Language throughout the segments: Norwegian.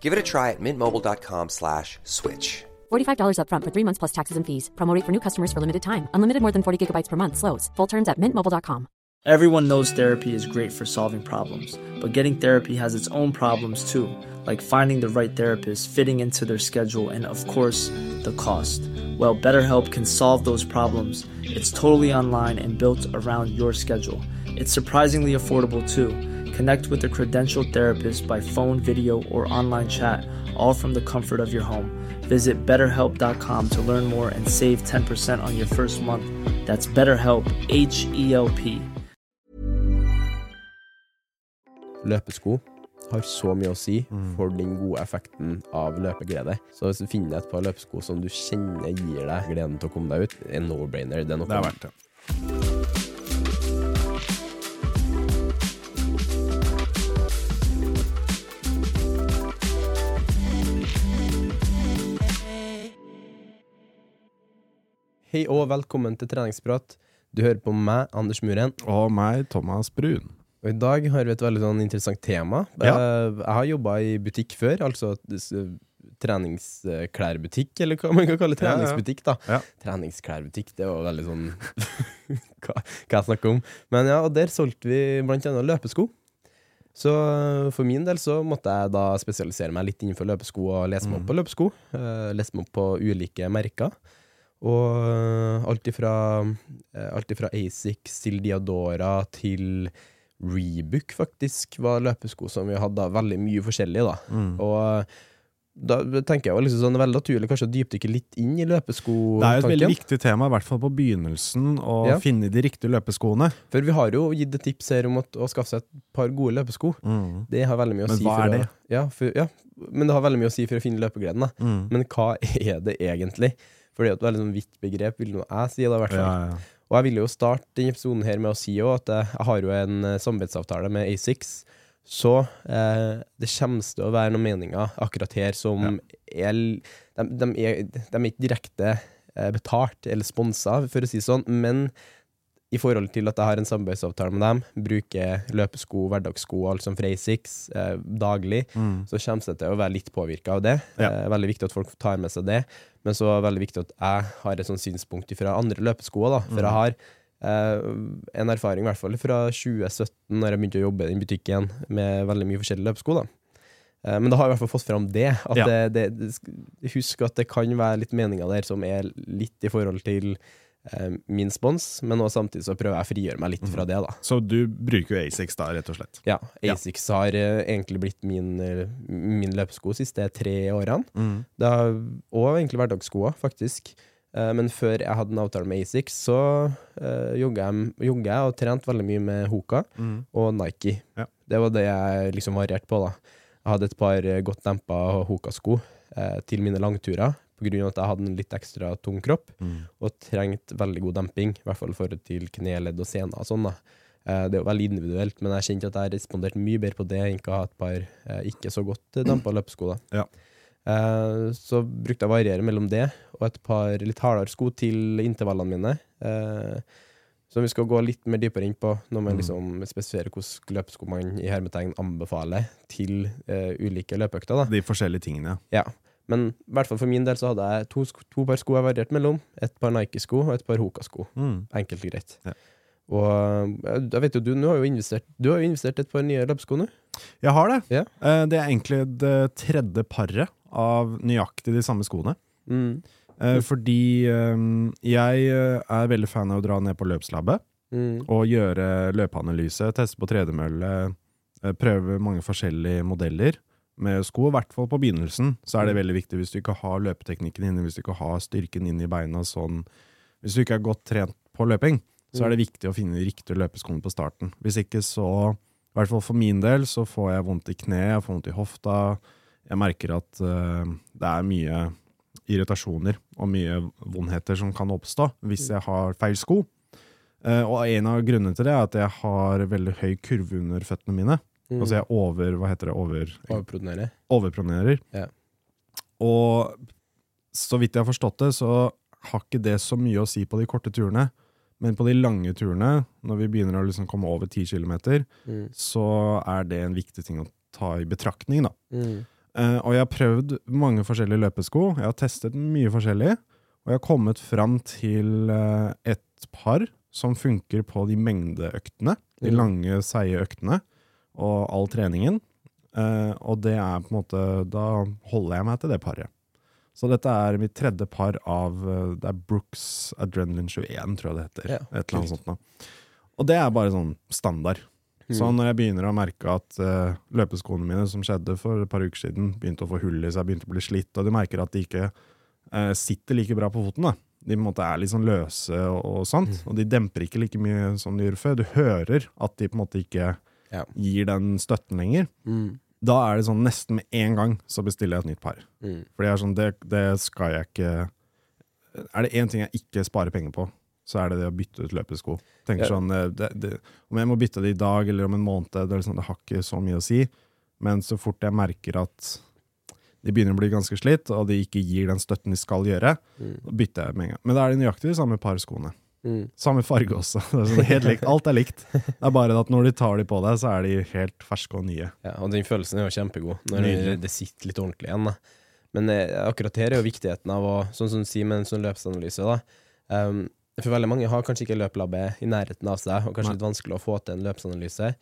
Give it a try at mintmobile.com slash switch. $45 upfront for three months plus taxes and fees. Promo rate for new customers for limited time. Unlimited more than 40 gigabytes per month. Slows. Full terms at mintmobile.com. Everyone knows therapy is great for solving problems, but getting therapy has its own problems too, like finding the right therapist, fitting into their schedule, and of course, the cost. Well, BetterHelp can solve those problems. It's totally online and built around your schedule. It's surprisingly affordable too. Connect with a credentialed therapist by phone, video, or online chat, all from the comfort of your home. Visit betterhelp.com to learn more and save 10% on your first month. That's BetterHelp, H E L P. Løpesko har så mye å si for den gode effekten av løpeglede. Så hvis du finner et par løpesko som du kjenner gir deg gleden til å komme deg ut, en no-brainer. Det er noe Det er verdt det. Hei og velkommen til treningsprat. Du hører på meg, Anders Muren. Og meg, Thomas Brun. Og i dag har vi et veldig sånn interessant tema. Ja. Eh, Jeg har jobba i butikk før, altså treningsklærbutikk, eller hva man kan kalle treningsbutikk, da. Ja. Treningsklærbutikk, det var veldig sånn hva, hva jeg snakker om. Men ja, og der solgte vi blant annet løpesko. Så eh, for min del så måtte jeg da spesialisere meg litt innenfor løpesko og lese meg opp på løpesko. Uh, lese meg opp på ulike merker. Og eh, alt ifra, eh, alt ifra Asics til Diadora til Rebook, faktisk, var løpesko som vi hadde veldig mye forskjellig, da. Og eh, da tenker jeg liksom sånn, det er veldig naturlig kanskje å dypdykke litt inn i løpesko. Det er jo et veldig viktig tema, i hvert fall på begynnelsen, å Ja. finne de riktige løpeskoene. For vi har jo gitt et tips her om at, å skaffe seg et par gode løpesko. Det har veldig mye å Men si hva for er å, det? Ja, for, ja, men det har veldig mye å si for å finne løpegleden. Mm. Men hva er det egentlig? For det er jo et sånn vidt begrep, vil nå jeg si. Da, i hvert fall. Ja, ja. Og jeg ville jo starte denne episoden her med å si jo at jeg, har jo en eh, samarbeidsavtale med A6. Så eh, det kommer til å være noen meninger akkurat her som er, de, de er De er ikke direkte eh, betalt eller sponsa, for å si det sånn, men i forhold til at jeg har en samarbeidsavtale med dem, bruker løpesko, hverdagssko alt som fra A6 eh, daglig, så kommer jeg til å være litt påvirka av det. Mm. Ja. Eh, veldig viktig at folk tar med seg det, men så er det veldig viktig at jeg har et sånt synspunkt fra andre løpeskoer. Da, for Mm. jeg har eh, en erfaring, i hvert fall fra 2017, når jeg begynte å jobbe i den butikken med veldig mye forskjellige løpesko. da. Eh, Men da har jeg i hvert fall fått fram det. At Ja. det, det, det Husk at det kan være litt meninger der som er litt i forhold til min spons, men også samtidig så prøver jeg å frigjøre meg litt fra det. da. Så du bruker jo A6 da, rett og slett. Ja, Ja. Asics har eh, egentlig blitt min, eh, min løpesko de siste tre årene. Mm. Det har og egentlig hverdagsskoa, faktisk. Eh, men før jeg hadde en avtale med Asics, så uh, jogga jeg, og trente veldig mye med Hoka og Nike. Ja. Det var det jeg liksom varierte på, da. Jeg hadde et par eh, godt dempa Hoka-sko eh, til mine langturer, av at jeg hadde en litt ekstra tung kropp, og trengte veldig god demping, i hvert fall for til kneledd og sener og sånn, da. Eh, Det er jo veldig individuelt, men jeg kjente at jeg responderte mye bedre på det enn å ha et par eh, ikke så godt eh, dempa løpesko. da. Ja. Eh, så brukte jeg å variere mellom det og et par litt hardere sko til intervallene mine. eh, som vi skal gå litt mer dypere inn på når man liksom spesifiserer hvilke løpesko man i hermetegn anbefaler til ulike løpeøkter. da. De forskjellige tingene. Ja. Men i hvert fall for min del så hadde jeg to, to par sko jeg varierte mellom. Et par Nike-sko og et par Hoka-sko. Mm. Enkelt og greit. Ja. Og jeg vet jo, du, har jo investert Du har jo investert et par nye løpesko nå. Jeg har det. Ja. Eh, Det er egentlig det tredje paret av nøyaktig de samme skoene. Mm. Eh, Fordi eh, jeg eh, er veldig fan av å dra ned på løpslabbet Mm. og gjøre løpeanalyse, teste på tredemølle, prøve mange forskjellige modeller med sko. I hvert fall på begynnelsen så er det veldig viktig hvis du ikke har løpeteknikken inne, hvis du ikke har styrken inn i beina sånn Hvis du ikke er godt trent på løping, så er det viktig å finne de riktige løpeskoene på starten. Hvis ikke så, i hvert fall for min del, så får jeg vondt i kne, jeg får vondt i hofta. Jeg merker at uh, det er mye irritasjoner og mye vondheter som kan oppstå hvis jeg har feil sko. Uh, og en av grunnene til det er at jeg har veldig høy kurve under føttene mine. Mm. Altså jeg over, hva heter det, over, Overprodunere. overpronerer. Ja. Og så vidt jeg har forstått det, så har ikke det så mye å si på de korte turene. Men på de lange turene, når vi begynner å liksom komme over 10 km, Mm. så er det en viktig ting å ta i betraktning. da. Mm. Uh, og jeg har prøvd mange forskjellige løpesko. Jeg har testet mye forskjellig. Og jeg har kommet fram til uh, et par som funker på de mengdeøktene. De Mm. lange, seige øktene. Og all treningen. Uh, og det er på en måte Da holder jeg meg til det paret. Så dette er mitt tredje par av eh, Det er Brooks Adrenaline 21, tror jeg det heter. Ja, Et eller annet sånt da. Og det er bare sånn standard. Så Mm. når jeg begynner å merke at uh, løpeskoene mine, som skjedde for et par uker siden, begynte å få hull i seg, begynte å bli slitt, og du merker at de ikke uh, sitter like bra på foten, da. De på en måte er litt sånn løse og, og sånt, Mm. og de demper ikke like mye som de gjorde før. Du hører at de på en måte ikke Ja. gir den støtten lenger. Mm. Da er det sånn nesten med en gang så bestiller jeg et nytt par. Mm. For jeg er sånn, det, det skal jeg ikke Er det én ting jeg ikke sparer penger på, så er det det å bytte ut løpesko. Tenker Ja. sånn, eh, det, det, Om jeg må bytte det i dag eller om en måned, det, liksom, det har ikke så mye å si. Men så fort jeg merker at de begynner å bli ganske slitt, og de ikke gir den støtten de skal gjøre, Mm. bytter jeg med en gang. Men da er det nøyaktig de samme par skoene. Mm. Samme farge også. Det er sånn helt likt. Alt er likt. Det er bare at når de tar de på deg, så er de helt ferske og nye. Ja, og den følelsen er jo kjempegod, når det, det sitter litt ordentlig igjen. Da. Men eh, akkurat her er jo viktigheten av å, sånn som du sier med en sånn løpsanalyse, da. Um, for veldig mange har kanskje ikke løplabbe i nærheten av seg, og kanskje Nei. litt vanskelig å få til en løpsanalyse.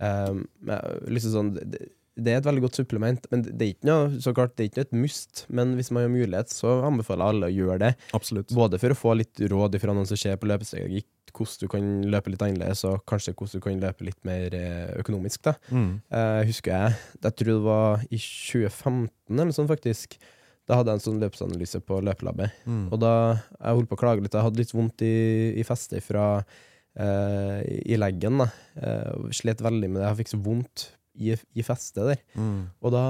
Um, men liksom sånn, det, det er et veldig godt supplement, men det er ikke noe, så klart, det er ikke et must. Men hvis man har mulighet, så anbefaler jeg alle å gjøre det. Absolutt. Både for å få litt råd fra noen som ser på løpestrategi, hvordan du kan løpe litt annerledes, og kanskje hvordan du kan løpe litt mer eh, økonomisk. da. Mm. Eh, husker jeg, jeg tror det var i 2015 eller sånn, faktisk, da hadde jeg en sånn løpsanalyse på løpelabbet. Mm. Og da, jeg holdt på å klage litt, jeg hadde litt vondt i, i festet fra uh, i leggen da. Uh, slet veldig med det, jeg fikk så vondt i, i festet der. Mm. Og da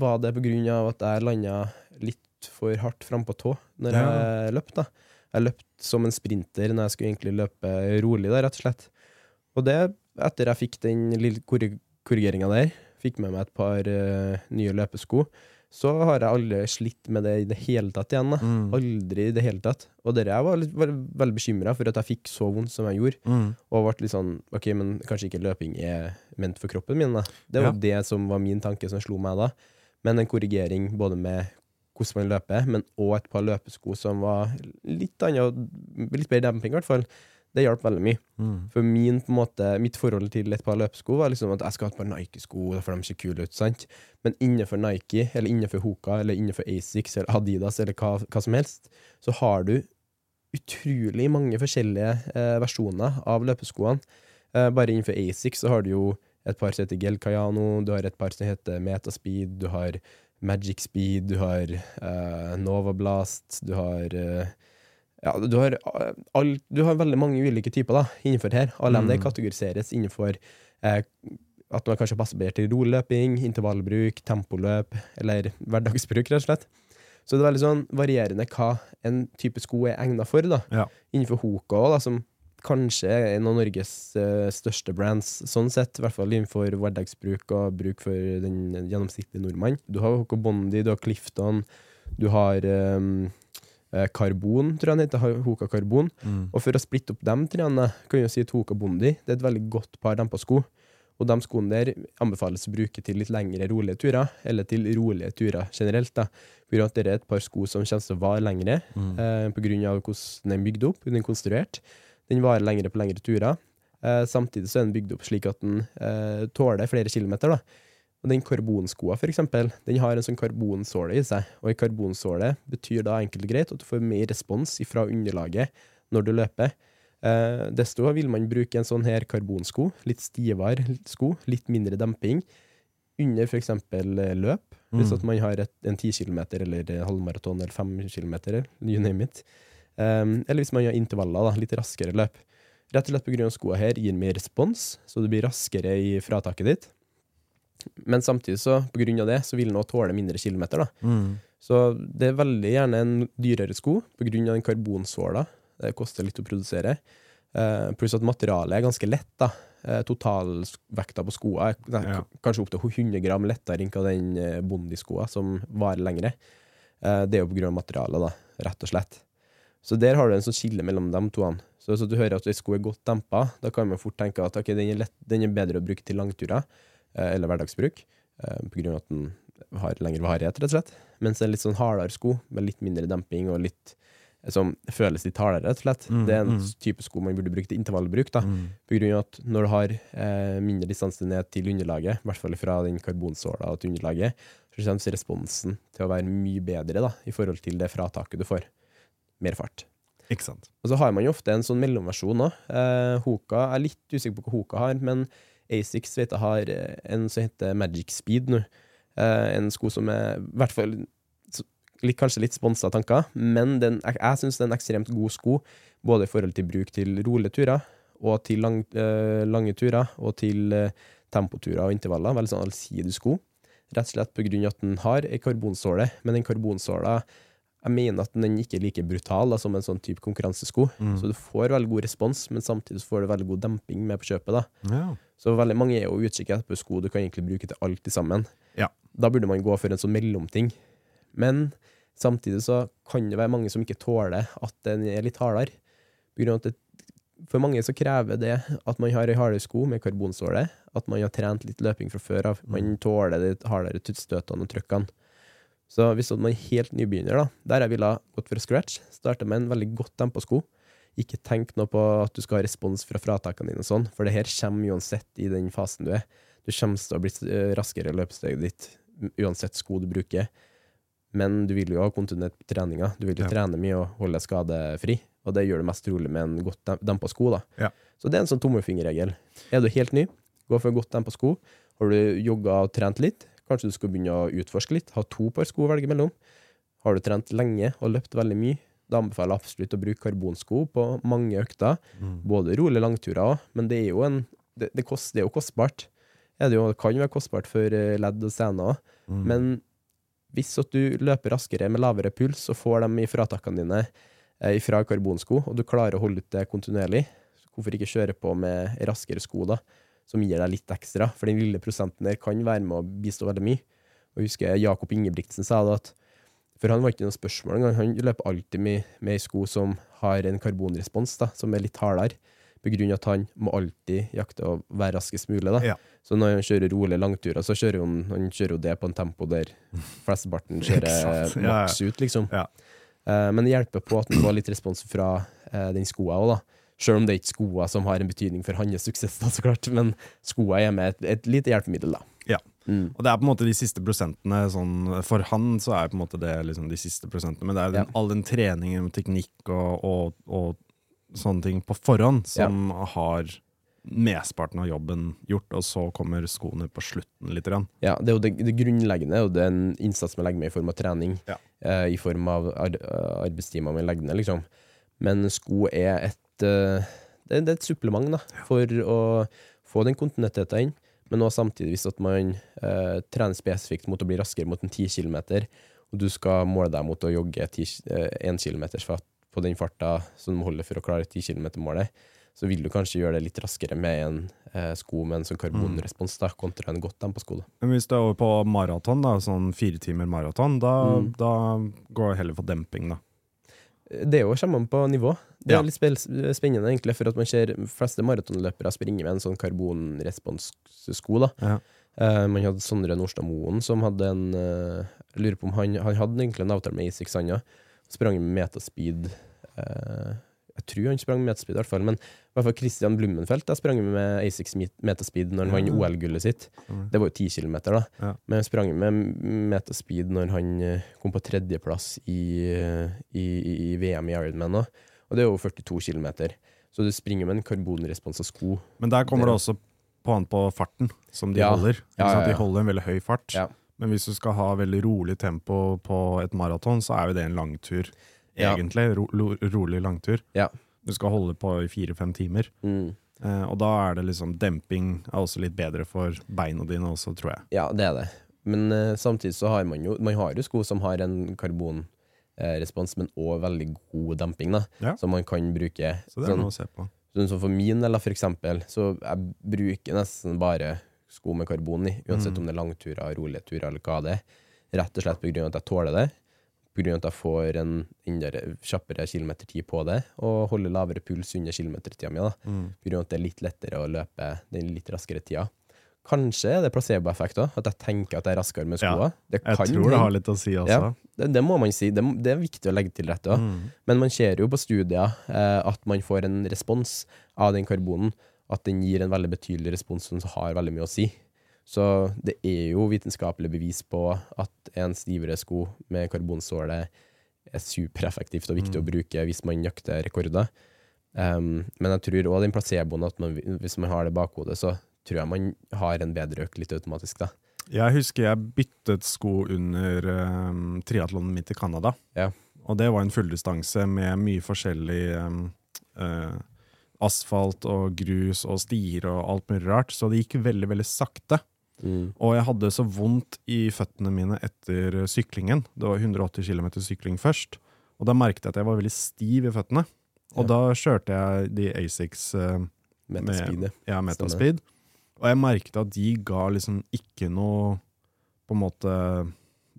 var det på grunn av at jeg landa litt for hardt frampå tå når Ja. jeg løp da. Jeg løp som en sprinter når jeg skulle egentlig løpe rolig, da, rett og slett. Og det, etter jeg fikk den lille korri- korrigeringa der, fikk med meg et par uh, nye løpesko, så har jeg aldri slitt med det i det hele tatt igjen. Mm. Aldri i det hele tatt. Og dere jeg var litt, var veldig bekymra for at jeg fikk så vondt som jeg gjorde. Mm. Og ble litt sånn OK, men kanskje ikke løping er ment for kroppen min, da. Det var Ja. det som var min tanke som slo meg da. Men en korrigering både med hvordan man løper, men òg et par løpesko som var litt annet, litt bedre demping, i hvert fall. Det hjalp veldig mye. Mm. For min, måte, mitt forhold til et par løpesko var liksom at jeg skal ha et par Nike-sko, for de ser kule ut, sant? Men innenfor Nike, eller innenfor Hoka, eller innenfor Asics, eller Adidas, eller hva, hva som helst, så har du utrolig mange forskjellige eh, versjoner av løpeskoene. Eh, bare innenfor Asics så har du jo et par som heter Gel Cayano, du har et par som heter Metaspeed, du har Magic Speed, du har eh, Nova Blast, du har eh, ja, du har, eh, all, du har veldig mange ulike typer da, innenfor her. Alle Mm. de kategoriseres innenfor eh, at man kanskje passer bedre til roløping, intervallbruk, tempoløp eller hverdagsbruk, rett og slett. Så det er veldig sånn varierende hva en type sko er egnet for. da. Ja. Innenfor Hoka da, som kanskje er en av Norges uh, største brands, sånn sett. I hvert fall innenfor hverdagsbruk og bruk for den gjennomsnittlige nordmann. Du har Hoka Bondi, du har Clifton, du har um, Karbon, tror jeg den heter. Hoka Karbon. Mm. Og for å splitte opp de trærne, kan vi si at Hoka Bondi det er et veldig godt par dempa-sko. Og de skoene der anbefales å bruke til litt lengre, rolige turer, eller til rolige turer generelt. da. For at det er et par sko som kommer til å vare lengre, Mm. eh, av hvordan den er bygd opp, den er konstruert. Den varer lengre på lengre turer. Eh, samtidig så er den bygd opp slik at den eh, tåler flere kilometer. da. Og den karbonskoa, for eksempel, den har en sånn karbonsåle i seg. Og en karbonsåle betyr da enkelt og greit at du får mer respons fra underlaget når du løper. Eh, desto vil man bruke en sånn her karbonsko, litt stivere sko, litt mindre demping, under for eksempel eh, løp. Hvis Mm. at man har et, en 10 km eller eh, halvmaraton eller 5 km, you name it. Um, eller hvis man har intervaller, da, litt raskere løp. Rett og slett pga. skoa her gir mer respons, så du blir raskere i frataket ditt. Men samtidig, så på grunn av det, så vil den også tåle mindre kilometer. da. Mm. Så det er veldig gjerne en dyrere sko på grunn av den karbonsåla. Det koster litt å produsere. Uh, pluss at materialet er ganske lett. da. Uh, totalvekta på skoa er nei, Ja. kanskje opptil 100 gram lettere enn den bondiskoa Bondi-skoa, som varer lengre. Uh, det er jo av materialet, da, rett og slett. Så der har du en sånn skille mellom de to. Så hvis du hører at ei sko er godt dempa, da kan man fort tenke at okay, den, er lett, den er bedre å bruke til langturer, eh, eller hverdagsbruk, eh, på grunn av at den har lengre varighet, rett og slett. Mens en litt sånn hardere sko, med litt mindre demping og litt som føles litt hardere, rett og slett. Mm, det er en mm. type sko man burde bruke til intervallbruk, da. Mm. På grunn av at når du har eh, mindre distanse ned til underlaget, i hvert fall fra den karbonsåla til underlaget, så kommer responsen til å være mye bedre da, i forhold til det frataket du får. Mer fart. Ikke sant. Og så har man jo ofte en sånn mellomversjon òg. Eh, Hoka er litt usikker på hva Hoka har, men Asics vet jeg har eh, en som heter Magic Speed nå. Eh, en sko som er i hvert fall kanskje litt sponsa tanker, men den, jeg, jeg syns det er en ekstremt god sko, både i forhold til bruk til rolige turer, og til lang, eh, lange turer, og til eh, tempoturer og intervaller. Veldig sånn allsidig sko. Rett og slett på grunn av at den har ei karbonsåle, men den karbonsåla jeg mener at den ikke er like brutal da, som en sånn type konkurransesko. Mm. Så du får veldig god respons, men samtidig får du veldig god demping med på kjøpet. da. Ja. Så veldig mange er jo utkikk etter sko du kan egentlig bruke til alt sammen. Ja. Da burde man gå for en sånn mellomting. Men samtidig så kan det være mange som ikke tåler at den er litt hardere. For mange så krever det at man har ei hardere sko med karbonsåle, at man har trent litt løping fra før av. Man tåler de hardere støtene og trykkene. Så hvis man er helt nybegynner, da, der jeg ville gått fra scratch, starte med en veldig godt dempa sko. Ikke tenk noe på at du skal ha respons fra fratakene dine, og sånn, for det her kommer uansett i den fasen du er. Du kommer til å bli eh, raskere i løpesteget ditt uansett sko du bruker. Men du vil jo ha kontinuitet på treninga. Du vil jo Ja. trene mye og holde deg skadefri, og det gjør du mest trolig med en godt dem- dempa sko. da. Ja. Så det er en sånn tommelfingerregel. Er du helt ny, gå for godt dempa sko. Har du jogga og trent litt, kanskje du skal begynne å utforske litt. Ha to par sko å velge mellom. Har du trent lenge og løpt veldig mye, da anbefaler jeg absolutt å bruke karbonsko på mange økter. Mm. Både rolige langturer òg, men det er jo, en, det, det, kost, det er jo kostbart. Det, jo, det kan være kostbart for eh, ledd og sener òg, Mm. men hvis at du løper raskere med lavere puls og får dem i fratakene dine eh, fra karbonsko, og du klarer å holde ut det kontinuerlig, hvorfor ikke kjøre på med raskere sko, da, som gir deg litt ekstra? For den lille prosenten der kan være med å bistå veldig mye. Og jeg husker Jakob Ingebrigtsen sa det at For han var ikke noe spørsmål engang. Han løper alltid med, med ei sko som har en karbonrespons, da, som er litt hardere. På grunn av at han må alltid jakte å være raskest mulig. Da. Ja. Så når han kjører rolige langturer, så kjører han, han kjører jo det på en tempo der flesteparten kjører maks ut, liksom. Ja. Uh, men det hjelper på at han får litt respons fra uh, den skoa òg, da. Selv om det er ikke skoa som har en betydning for hans suksess, da, så klart. Men skoa er med et, et lite hjelpemiddel, da. Ja. Mm. Og det er på en måte de siste prosentene sånn, For han så er på en måte det liksom de siste prosentene, men det er den, Ja. all den treningen med teknikk og, og, og sånne ting på forhånd som har mesteparten av jobben gjort, og så kommer skoene på slutten litt. Grann. Ja, det er jo det, det grunnleggende er en den innsats man legger med i form av trening, Ja. eh, i form av ar eh, arbeidstimer man legger ned, liksom. Men sko er et det, det er et supplement da, for å få den kontinuiteten inn, men også samtidig hvis at man eh, trener spesifikt mot å bli raskere mot en 10 km, og du skal måle deg mot å jogge 1 km på den farta som du holder for å klare 10 km-målet, så vil du kanskje gjøre det litt raskere med en eh, sko med en sånn karbonrespons da, kontra en godt dempa sko. Da. Men hvis du er over på maraton, da, sånn fire timer maraton, da, Mm. da går det heller for demping, da. Det er jo kommer an på nivå. Det er Ja. litt spennende, egentlig, for at man ser fleste maratonløpere springe med en sånn karbonresponssko. da. Ja. Uh, man hadde Sondre Nordstad Moen som hadde en uh, Jeg lurer på om han, han hadde egentlig en avtale med Isik Sanja. Sprang med metaspeed. Uh, jeg Jeg tror han sprang meterspeed, i hvert fall. Men i hvert fall Christian Blummenfelt jeg sprang med Asics metaspeed når han vant OL-gullet sitt. Det var jo ti kilometer, da. Ja. Men han sprang med metaspeed når han kom på tredjeplass i, i, i, i VM i Ironman òg. Og det er jo 42 kilometer. Så du springer med en karbonresponsa sko. Men der kommer Det- det også på an på farten som de Ja. holder. Ja, ja. De holder en veldig høy fart. Men hvis du skal ha veldig rolig tempo på et maraton, så er jo det en langtur. Egentlig. Ro, ro, rolig langtur. Ja. Du skal holde på i fire-fem timer. Mm. Eh, og da er det liksom demping er også litt bedre for beina dine også, tror jeg. Ja, det er det. Men eh, samtidig så har man jo Man har jo sko som har en karbonrespons, men òg veldig god demping, da. Ja. Som man kan bruke. Så det er sånn, noe å se på. sånn som for min del, for eksempel, så jeg bruker nesten bare sko med karbon i, uansett Mm. om det er langturer, rolige turer eller hva det er. Rett og slett på grunn av at jeg tåler det. På grunn av at jeg får en enda kjappere kilometertid på det, og holder lavere puls under kilometertida mi. Mm. Av at det er litt lettere å løpe den litt raskere tida. Kanskje er det placeboeffekt òg, at jeg tenker at jeg er raskere med skoa. Ja, Jeg kan tror det har litt å si også. Ja, det, det må man si. Det, det er viktig å legge til rette òg. Mm. Men man ser jo på studier eh, at man får en respons av den karbonen. At den gir en veldig betydelig respons som har veldig mye å si. Så det er jo vitenskapelig bevis på at en stivere sko med karbonsåle er supereffektivt og viktig å bruke hvis man jakter rekorder. Um, men jeg tror òg den placeboen, at man, hvis man har det i bakhodet, så tror jeg man har en bedre økt litt automatisk. da. Jeg husker jeg byttet sko under um, triatlonen mitt i Canada. Ja. Og det var en fulldistanse med mye forskjellig um, uh, asfalt og grus og stier og alt mulig rart, så det gikk veldig, veldig sakte. Mm. Og jeg hadde så vondt i føttene mine etter syklingen. Det var 180 km sykling først. Og da merket jeg at jeg var veldig stiv i føttene. Og Ja. da kjørte jeg de Asics uh, Metaspeed, ja. Metaspeed. Stemmer. Og jeg merket at de ga liksom ikke noe På en måte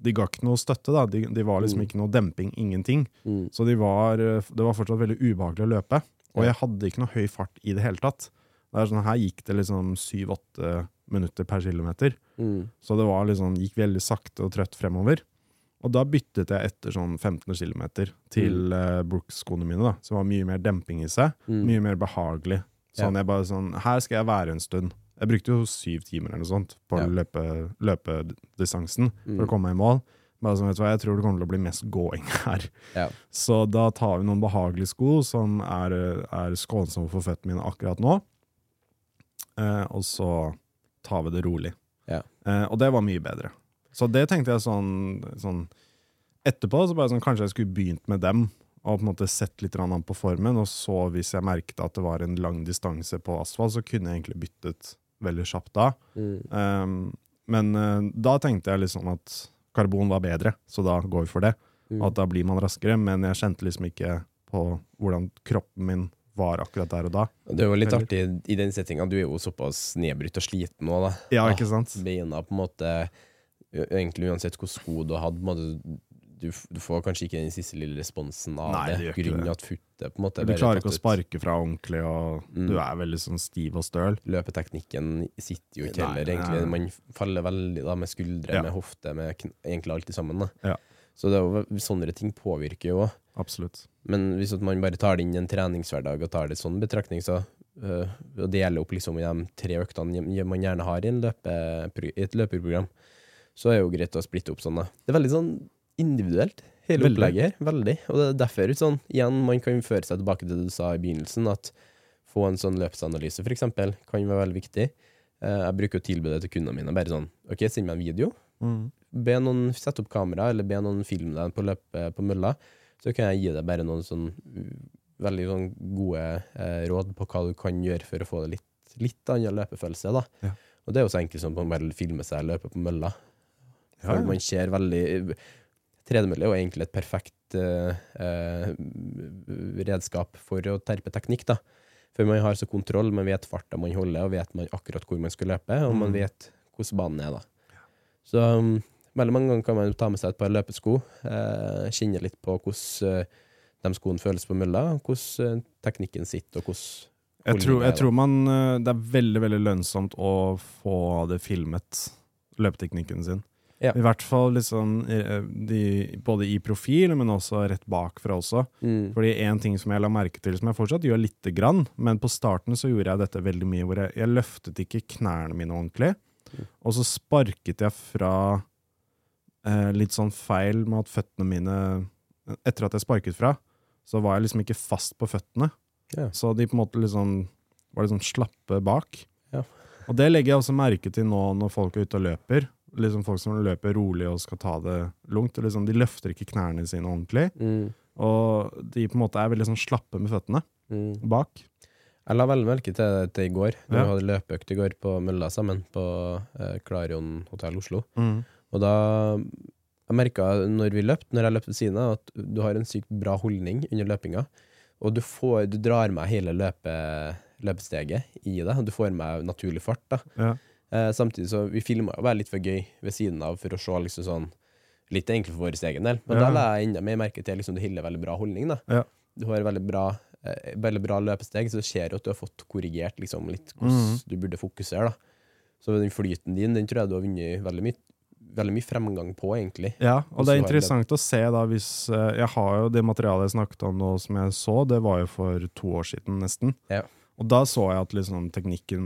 De ga ikke noe støtte, da. De, de var liksom Mm. ikke noe demping, ingenting. Mm. Så de var, eh, det var fortsatt veldig ubehagelig å løpe. Og jeg hadde ikke noe høy fart i det hele tatt. Det er sånn, Her gikk det liksom syv-åtte minutter per kilometer. Mm. Så det var liksom, gikk veldig sakte og trøtt fremover. Og da byttet jeg etter sånn 15 km til uh, Brooks-skoene mine, da, som var mye mer demping i seg. Mm. Mye mer behagelig. Sånn jeg bare sånn, Her skal jeg være en stund. Jeg brukte jo syv timer eller noe sånt på Ja. løpe, løpedistansen for Mm. å komme meg i mål. Bare som, vet du hva, Jeg tror det kommer til å bli mest gåing her. Ja. Så da tar vi noen behagelige sko som er, er skånsomme for føttene mine akkurat nå. Eh, og så tar vi det rolig. Ja. Eh, og det var mye bedre. Så det tenkte jeg sånn, sånn Etterpå så bare sånn, kanskje jeg skulle begynt med dem, og på en måte sett litt an på formen. Og så, hvis jeg merket at det var en lang distanse på asfalt, så kunne jeg egentlig byttet veldig kjapt da. Mm. Um, men uh, da tenkte jeg liksom at karbon var bedre, så da går vi for det. Mm. At da blir man raskere, men jeg kjente liksom ikke på hvordan kroppen min var akkurat der og da. Det er jo litt artig i den settinga. Du er jo såpass nedbrutt og sliten nå, da. Ja, ikke sant? Beina på en måte Egentlig uansett hvilke sko du en måte, du, du får kanskje ikke den siste lille responsen av Nei, det. Grunnen at futtet på en måte Du bare klarer ikke å sparke fra ordentlig, og Mm. du er veldig sånn stiv og støl. Løpeteknikken sitter jo ikke heller, egentlig. Man faller veldig da, med skuldre, Ja. med hofte, med egentlig alt i sammen. Ja. Så det er jo, sånne ting påvirker jo òg. Absolutt. Men hvis man bare tar det inn i en treningshverdag og tar det sånn betraktning, så øh, og deler opp liksom i de tre øktene man gjerne har i, en løpe, i et løperprogram, så er det jo greit å splitte opp sånn. da. Det er veldig sånn individuelt, hele Veldig. opplegget her. Veldig. Og det er derfor sånn, igjen, man kan føre seg tilbake til det du sa i begynnelsen, at få en sånn løpsanalyse, for eksempel, kan være veldig viktig. Eh, jeg bruker å tilby det til kundene mine. Bare sånn, ok, send meg en video. Mm. Be noen sette opp kamera, eller be noen filme deg på løpet på mølla. Så kan jeg gi deg bare noen sånn veldig sånn gode eh, råd på hva du kan gjøre for å få det litt, litt annen løpefølelse. da. Ja. Og det er jo så enkelt som å bare filme seg løpe på mølla. Ja, For man ser veldig Tredemølle er jo egentlig et perfekt eh, eh, redskap for å terpe teknikk, da. For man har så kontroll, man vet farta man holder, og vet man akkurat hvor man skal løpe, og man Mm. vet hvordan banen er, da. Så um, veldig mange ganger kan man ta med seg et par løpesko, eh, kjenne litt på hvordan eh, de skoene føles på mølla, hvordan eh, teknikken sitter, og hvordan Jeg tror, jeg tror man Det er veldig, veldig lønnsomt å få det filmet, løpeteknikken sin. Ja. I hvert fall liksom eh, de, både i profil, men også rett bakfra også. Mm. Fordi en ting som jeg la merke til, som jeg fortsatt gjør lite grann, men på starten så gjorde jeg dette veldig mye, hvor jeg, jeg løftet ikke knærne mine ordentlig, og så sparket jeg fra eh, litt sånn feil med at føttene mine Etter at jeg sparket fra, så var jeg liksom ikke fast på føttene. Ja. Så de på en måte liksom var liksom slappe bak. Ja. Og det legger jeg også merke til nå når folk er ute og løper. Liksom Folk som løper rolig og skal ta det lungt. Liksom, de løfter ikke knærne sine ordentlig. Mm. Og de på en måte er veldig sånn slappe med føttene Mm. bak. Jeg la veldig merke til det i går. Da Ja. Vi hadde løpeøkt i går på mølla sammen på eh, Klarion hotell Oslo. Og da jeg merka når vi løpte, når jeg løp ved siden av, at du har en sykt bra holdning under løpinga. Og du, får, du drar med hele løpe, løpesteget i det, og du får med naturlig fart. da. Ja. Eh, samtidig så Vi filma jo bare litt for gøy ved siden av for å se liksom sånn Litt egentlig for vår egen del, men Ja. da la jeg enda mer merke til liksom, du holder veldig bra holdning. da. Ja. Du har veldig bra, eh, veldig bra løpesteg, så du ser jo at du har fått korrigert liksom, litt hvordan mm. du burde fokusere. da. Så den flyten din, den tror jeg du har vunnet veldig mye, veldig mye fremgang på, egentlig. Ja, og det er interessant å se da hvis eh, Jeg har jo det materialet jeg snakket om nå som jeg så, det var jo for to år siden nesten. Ja. Og da så jeg at liksom teknikken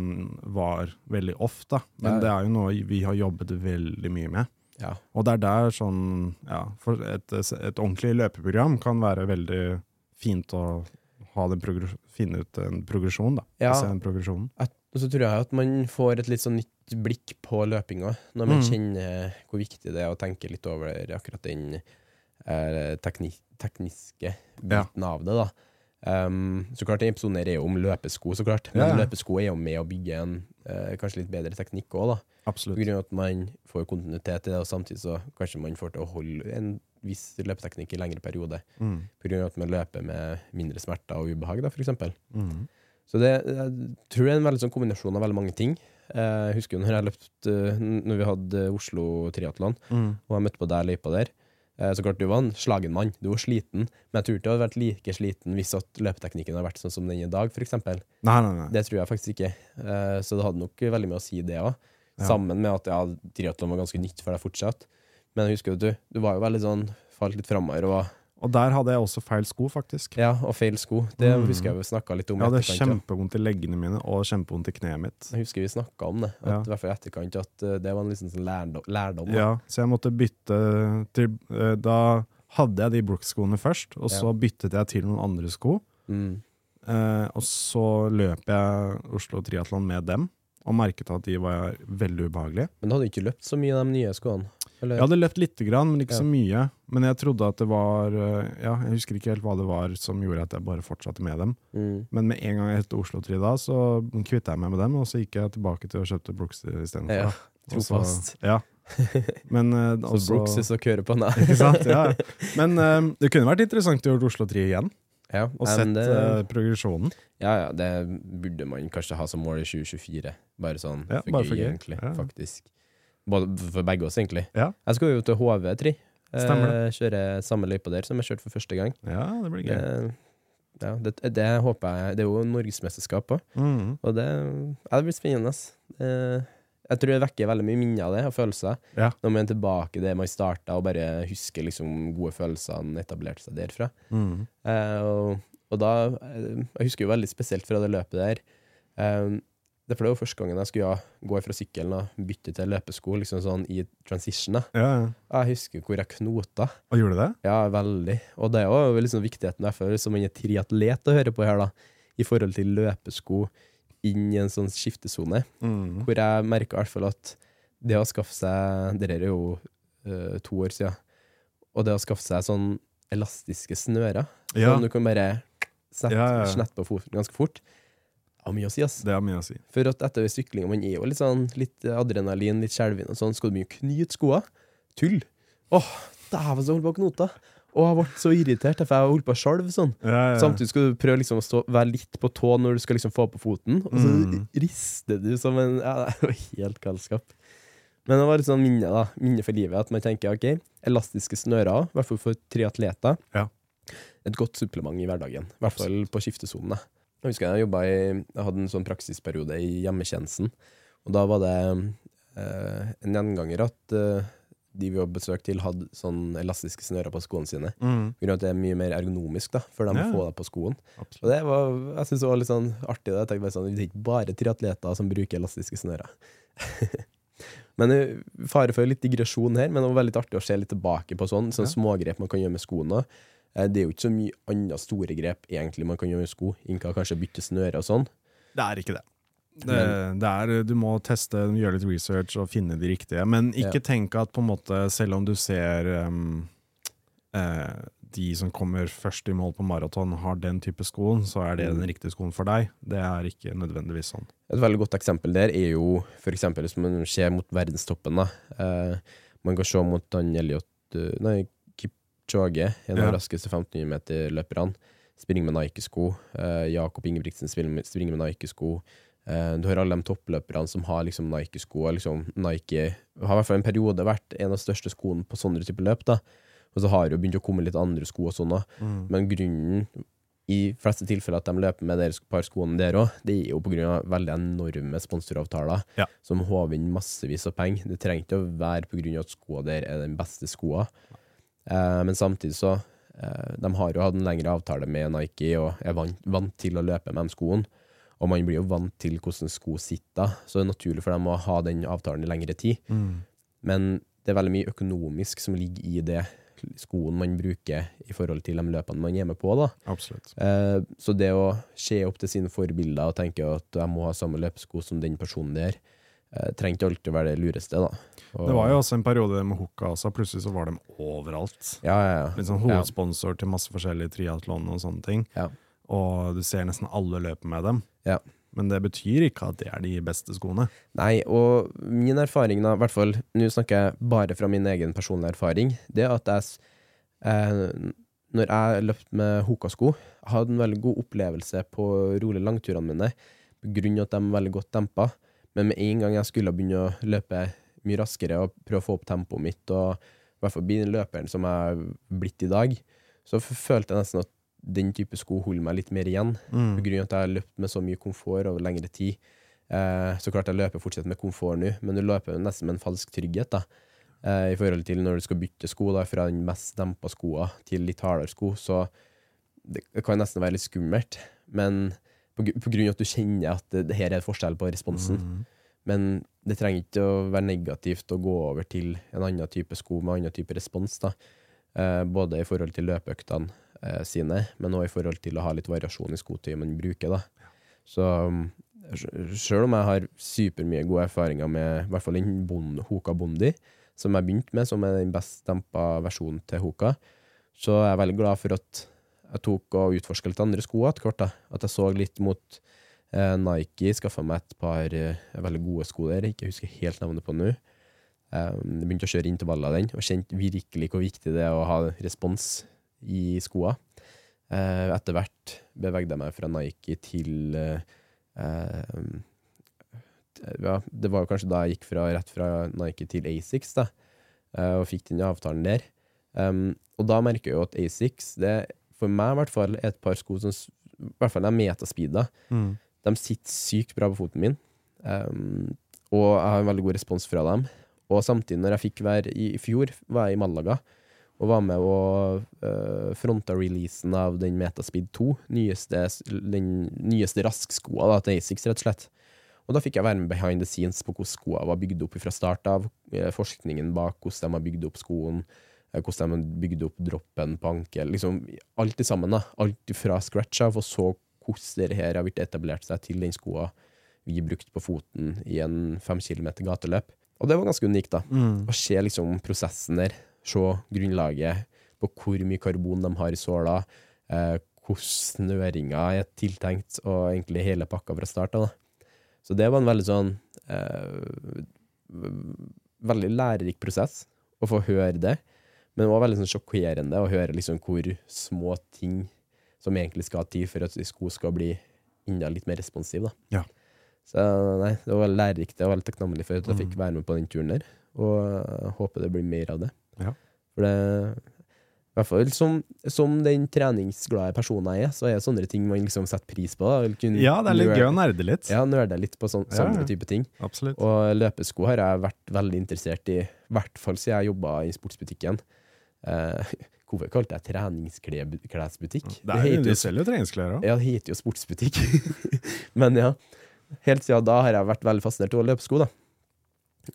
var veldig off, da. Men Ja, ja. det er jo noe vi har jobbet veldig mye med. Ja. Og det er der sånn Ja, for et, et ordentlig løpeprogram kan være veldig fint å ha den finne ut en progresjon, da. Ja. Se den progresjonen. Og så tror jeg at man får et litt sånn nytt blikk på løpinga, når man Mm. kjenner hvor viktig det er å tenke litt over akkurat den eh, tekni tekniske biten av det. da. Um, så klart, den episoden er jo om løpesko, så klart. Men Ja, løpesko er jo med å bygge en uh, kanskje litt bedre teknikk òg, da. På Absolutt. grunn av at man får kontinuitet i det, og samtidig så kanskje man får til å holde en viss løpeteknikk i lengre periode. Mm. På grunn av at man løper med mindre smerter og ubehag, da, eksempel. Mm. Så det, jeg tror det er en veldig sånn kombinasjon av veldig mange ting. Eh, Jeg husker jo når jeg løpte eh, Når vi hadde Oslo triatlon, Mm. og jeg møtte på deg i løypa der. Eh, Så klart du var en slagen mann, du var sliten, men jeg tror ikke du hadde vært like sliten hvis at løpeteknikken hadde vært sånn som den i dag, f.eks. Nei, nei. Det tror jeg faktisk ikke. Eh, Så det hadde nok veldig mye å si, det òg. Ja. Sammen med at ja, triatlon var ganske nytt for deg fortsatt. Men jeg husker at du, du var jo veldig sånn falt litt framover og var Og der hadde jeg også feil sko, faktisk. Ja, og feil sko. Det Mm. husker jeg vi snakka litt om. Jeg hadde etterkant, kjempevondt i leggene mine og kjempevondt i kneet mitt. Jeg husker vi snakka om det, at, Ja. i hvert fall i etterkant, at eh, det var en liksom sånn lærdom. lærdom. Ja, så jeg måtte bytte til eh, Da hadde jeg de Brooks-skoene først, og så byttet jeg til noen andre sko. Mm. Eh, og så løp jeg Oslo Triatlon med dem, og merket at de var veldig ubehagelige. Men du hadde ikke løpt så mye i de nye skoene? Eller? Jeg hadde løpt lite grann, men ikke Ja. så mye. Men jeg trodde at det var eh, Ja, jeg husker ikke helt hva det var som gjorde at jeg bare fortsatte med dem. Mm. Men med en gang jeg het Oslo Tri da, så kvittet jeg meg med dem, og så gikk jeg tilbake til å kjøpte Brooks istedenfor. Ja, trofast. Ja. Men eh, Så også- Brooks er så kører på den. Ikke sant? Ja. Men uh, det kunne vært interessant å gjøre Oslo 3 igjen, Ja, og sett det, uh, progresjonen. ja, ja, det burde man kanskje ha som mål i 2024. Bare sånn Ja, for, bare gøy, for gøy. egentlig. Ja. Faktisk. Både for begge oss, egentlig. Ja. Jeg skal jo til HV3. Stemmer Eh, kjøre samme løypa der som jeg kjørte for første gang. Ja, det blir Det, gøy. ja, det, det håper jeg Det er jo norgesmesterskap òg. mm. Og det, ja, det blir spennende. Jeg tror det vekker veldig mye minner av det, og følelser. Ja. Når man er tilbake der man starta, og bare husker liksom gode følelsene etablerte seg derfra. Mm. Eh, og, og da eh, Jeg husker jo veldig spesielt fra det løpet der. Eh, det var jo første gangen jeg skulle ja, gå fra sykkelen og bytte til løpesko, liksom sånn i transition. Ja, ja. Jeg husker hvor jeg knota. Og gjorde det? Ja, veldig. Og det er jo liksom viktigheten derfor, som en triatlet å høre på her, da, i forhold til løpesko inn i en sånn skiftesone, mm. hvor jeg merka i hvert fall at det å skaffe seg Det er jo eh, to år siden. Og det å skaffe seg sånn elastiske snører, Ja, som du kan bare sette Ja, ja, ja. snett på foten ganske fort, har mye å si, ass. det har mye å si. For at etter syklinga, man er jo litt sånn litt adrenalin, litt skjelven og sånn, skal du mye knyte skoa? Tull! Åh, dæven, så holdt på å knote! Og jeg ble så irritert, for jeg holdt på å skjelve sånn. Ja, ja. Samtidig skal du prøve liksom å stå, være litt på tå når du skal liksom få på foten, og så Mm. rister du som en Ja, det var helt galskap. Men det var et sånn minne, da. Minne for livet. At man tenker OK, elastiske snører, i hvert fall for triatleter. Ja. Et godt supplement i hverdagen. I hvert fall på skiftesonen. Jeg husker jeg i Jeg hadde en sånn praksisperiode i hjemmetjenesten, og da var det eh, en gjenganger at eh, de vi var besøkt til, hadde sånn elastiske snører på skoene sine. Mm, På grunn av at det er mye mer ergonomisk da, for dem Ja. å få det på skoen. Og det var, jeg synes det var litt sånn artig. Da. Jeg tenkte bare sånn, Det er ikke bare triatleter som bruker elastiske snører. men eh, Fare for litt digresjon her, men det var veldig artig å se litt tilbake på sånn, sånn Ja. smågrep man kan gjøre med skoene. Eh, Det er jo ikke så mye andre store grep egentlig man kan gjøre med sko, Inka kanskje bytte snøre og sånn. Det er ikke det. Det, det er, du må teste, gjøre litt research og finne de riktige. Men ikke Ja. tenk at på en måte, selv om du ser um, eh, de som kommer først i mål på maraton, har den type skoen, så er det Mm. den riktige skoen for deg. Det er ikke nødvendigvis sånn. Et veldig godt eksempel der er jo for eksempel hvis man ser mot verdenstoppen. da. Eh, man kan se mot han Elliot eh, Nei, Kipchoge, en av Ja. raskeste 1500-meterløperne. Springer med Nike-sko. Uh, Jakob Ingebrigtsen springer med, Nike-sko. Uh, du har alle de toppløperne som har liksom Nike-sko. Liksom Nike har i hvert fall en periode vært en av de største skoene på sånne typer løp. da. Og så har det jo begynt å komme litt andre sko og sånn òg. Men grunnen i fleste tilfeller at de løper med deres par skoene der òg, det er jo pga. veldig enorme sponsoravtaler Ja. som håver inn massevis av penger. Det trenger ikke å være pga. at skoene der er den beste skoa. Eh, men samtidig så eh, De har jo hatt en lengre avtale med Nike og er vant, vant til å løpe med de skoene. Og man blir jo vant til hvordan sko sitter, så det er naturlig for dem å ha den avtalen i lengre tid. Men det er veldig mye økonomisk som ligger i det skoen man bruker i forhold til de løpene man er med på. da. Absolutt. Eh, så det å se opp til sine forbilder og tenke at jeg må ha samme løpesko som den personen der, eh, trenger ikke alltid å være det lureste. da. Og, Det var jo også en periode med Hooka også. Plutselig så var de overalt. Ja, ja, ja. Litt sånn hovedsponsor til masse forskjellige triatlon og sånne ting. Ja. Og du ser nesten alle løpe med dem. Ja. Men det betyr ikke at det er de beste skoene. Nei, og min erfaring, da, i hvert fall Nå snakker jeg bare fra min egen personlige erfaring. Det at jeg eh, Når jeg løpte med Hoka-sko, hadde en veldig god opplevelse på rolig langturene mine, på grunn av at de er veldig godt dempa. Men med en gang jeg skulle begynne å løpe mye raskere og prøve å få opp tempoet mitt, og i hvert fall bli den løperen som jeg er blitt i dag, så følte jeg nesten at den type sko holder meg litt mer igjen. På grunn av at jeg har løpt med så mye komfort over lengre tid. Eh, så klart jeg løper fortsatt med komfort nå, men du løper nesten med en falsk trygghet. da. Eh, I forhold til når du skal bytte sko da, fra den mest dempa skoa til litt hardere sko, så det, kan nesten være litt skummelt. Men på, på grunn av at du kjenner at det, det her er forskjell på responsen. Men det trenger ikke å være negativt å gå over til en annen type sko med annen type respons. da. Eh, både i forhold til løpeøktene eh, sine, men òg i forhold til å ha litt variasjon i skotøyet man bruker. da. Så um, sjøl om jeg har supermye gode erfaringer med i hvert fall den bond, Hoka Bondi, som jeg begynte med, som er den best dempa versjonen til Hoka, så er jeg veldig glad for at jeg tok og utforska litt andre sko etter hvert. da. At jeg så litt mot Nike, skaffa meg et par eh, veldig gode sko der, ikke husker helt navnet på nå. Um, begynte å kjøre intervaller av den, og kjente virkelig hvor viktig det er å ha respons i skoa. Eh, etter hvert bevegde jeg meg fra Nike til eh, eh, ja, Det var kanskje da jeg gikk fra, rett fra Nike til Asics, da, eh, og fikk den avtalen der. Um, og da merker jeg jo at Asics, det, for meg i hvert fall, er et par sko som I hvert fall er metaspeeda. Mm. De sitter sykt bra på foten min, um, og jeg har en veldig god respons fra dem. Og samtidig, når jeg fikk være i, i fjor, var jeg i Malaga og var med og uh, fronta releasen av den Metaspeed 2, nyeste, den nyeste raskskoa da, til Asics, rett og slett. Og da fikk jeg være med behind the scenes på hvordan skoene var bygd opp fra start av, eh, forskningen bak hvordan de har bygd opp skoen, eh, hvordan de har bygd opp droppen på ankel, liksom alt i sammen da, alt fra scratch av, og så hvordan det her har blitt etablert seg til den skoa vi brukte på foten i en fem kilometer gateløp. Og det var ganske unikt da, å se liksom prosessen der, se grunnlaget på hvor mye karbon de har i såla, eh, hvordan snøringa er tiltenkt, og egentlig hele pakka fra start av. Så det var en veldig sånn eh, Veldig lærerik prosess å få høre det, men det var veldig sånn sjokkerende å høre liksom hvor små ting som egentlig skal ha tid for at sko skal bli enda litt mer responsiv. da. Ja. Så nei, det var veldig lærerikt. Jeg var veldig takknemlig for at jeg fikk være med på den turen der, og jeg håper det blir mer av det. Ja. For det, I hvert fall som, som den treningsglade personen jeg er, så er det sånne ting man liksom setter pris på. Kunne Ja, det er litt gøy å nerde litt. Ja, nerde litt på sån, Ja, sånne type ting. Absolutt. Og løpesko har jeg vært veldig interessert i, i hvert fall siden jeg jobba i sportsbutikken. Eh, hvorfor kalte jeg treningsklesbutikk? Det heter jo, selger jo treningsklær òg. ja, det heter jo sportsbutikk. Men ja, helt siden da har jeg vært veldig fascinert av løpesko. da.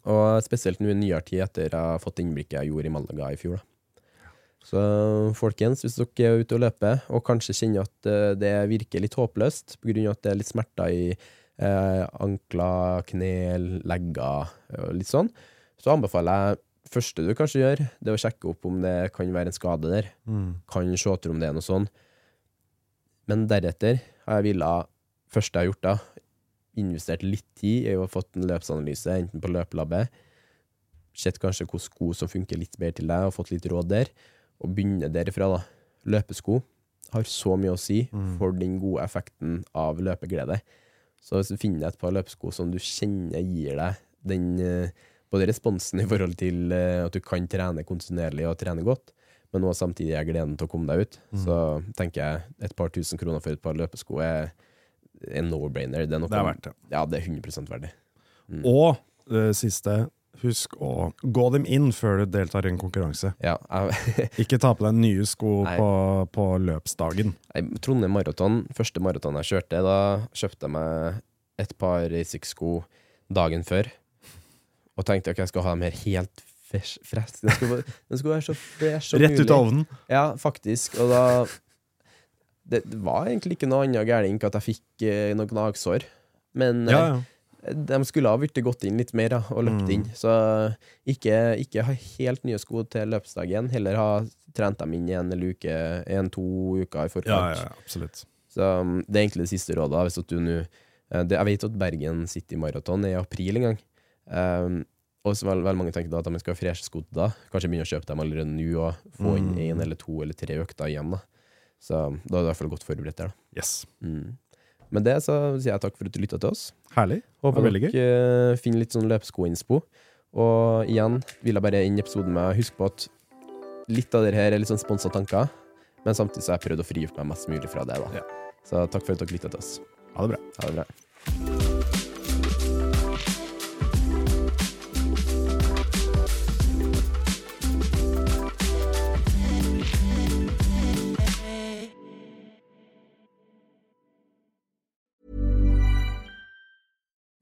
Og spesielt nå i nyere tid, etter jeg har fått innblikket jeg gjorde i Malaga i fjor. da. Så folkens, hvis dere er ute og løper, og kanskje kjenner at eh, det virker litt håpløst pga. at det er litt smerter i eh, ankler, knel, legger og litt sånn, så anbefaler jeg første du kanskje gjør, det er å sjekke opp om det kan være en skade der. Mm. Kan se etter om det er noe sånn. Men deretter har jeg villa første jeg har gjort da, investert litt tid i å ha fått en løpsanalyse, enten på løpelabbet, sett kanskje hvilke sko som funker litt bedre til deg, og fått litt råd der, og begynne derifra da. Løpesko har så mye å si Mm. for den gode effekten av løpeglede. Så hvis du finner et par løpesko som du kjenner gir deg den eh, både responsen i forhold til eh, at du kan trene kontinuerlig og trene godt, men også samtidig er gleden til å komme deg ut, Mm. så tenker jeg et par tusen kroner for et par løpesko er en no-brainer. Det Det er verdt det. Ja, det er 100 verdig. Mm. Og det siste, husk å gå dem inn før du deltar i en konkurranse. Ja, jeg, Ikke ta på deg nye sko på, på løpsdagen. jeg- Trondheim Maraton, første maraton jeg kjørte, da kjøpte jeg meg et par Asics-sko dagen før, og tenkte ok, jeg skal ha dem her helt fresh, fresh. Den skulle, den skulle være så fresh som Rett ut av ovnen. Ja, faktisk. Og da Det var egentlig ikke noe annet gærent enn at jeg fikk eh, noen gnagsår. Men eh, Ja, ja. de skulle ha blitt gått inn litt mer da, og løpt Mm. inn. Så ikke, ikke ha helt nye sko til løpsdagen. Heller ha trent dem inn i en eller uke, en-to uker i Ja, forkant. ja, absolutt. Så um, det er egentlig det siste rådet. Hvis at du nå eh, Jeg vet at Bergen City Marathon er i april en gang. Um, og så vel, vel mange tenker da at de skal ha freshe sko til da. Kanskje begynne å kjøpe dem allerede nå og få inn Mm. én eller to eller tre økter igjen. da. Så da er du i hvert fall godt forberedt der. da. Yes. Mm. Med det så sier jeg takk for at du lytta til oss. Herlig. Håper veldig gøy. eh, finner litt sånn løpeskoinnspo. Og igjen vil jeg bare inn i episoden med å huske på at litt av det her er litt sånn sponsa tanker, men samtidig så har jeg prøvd å frigjøre meg mest mulig fra det. da. Ja. Så takk for at dere lytta til oss. Ha det bra. Ha det bra.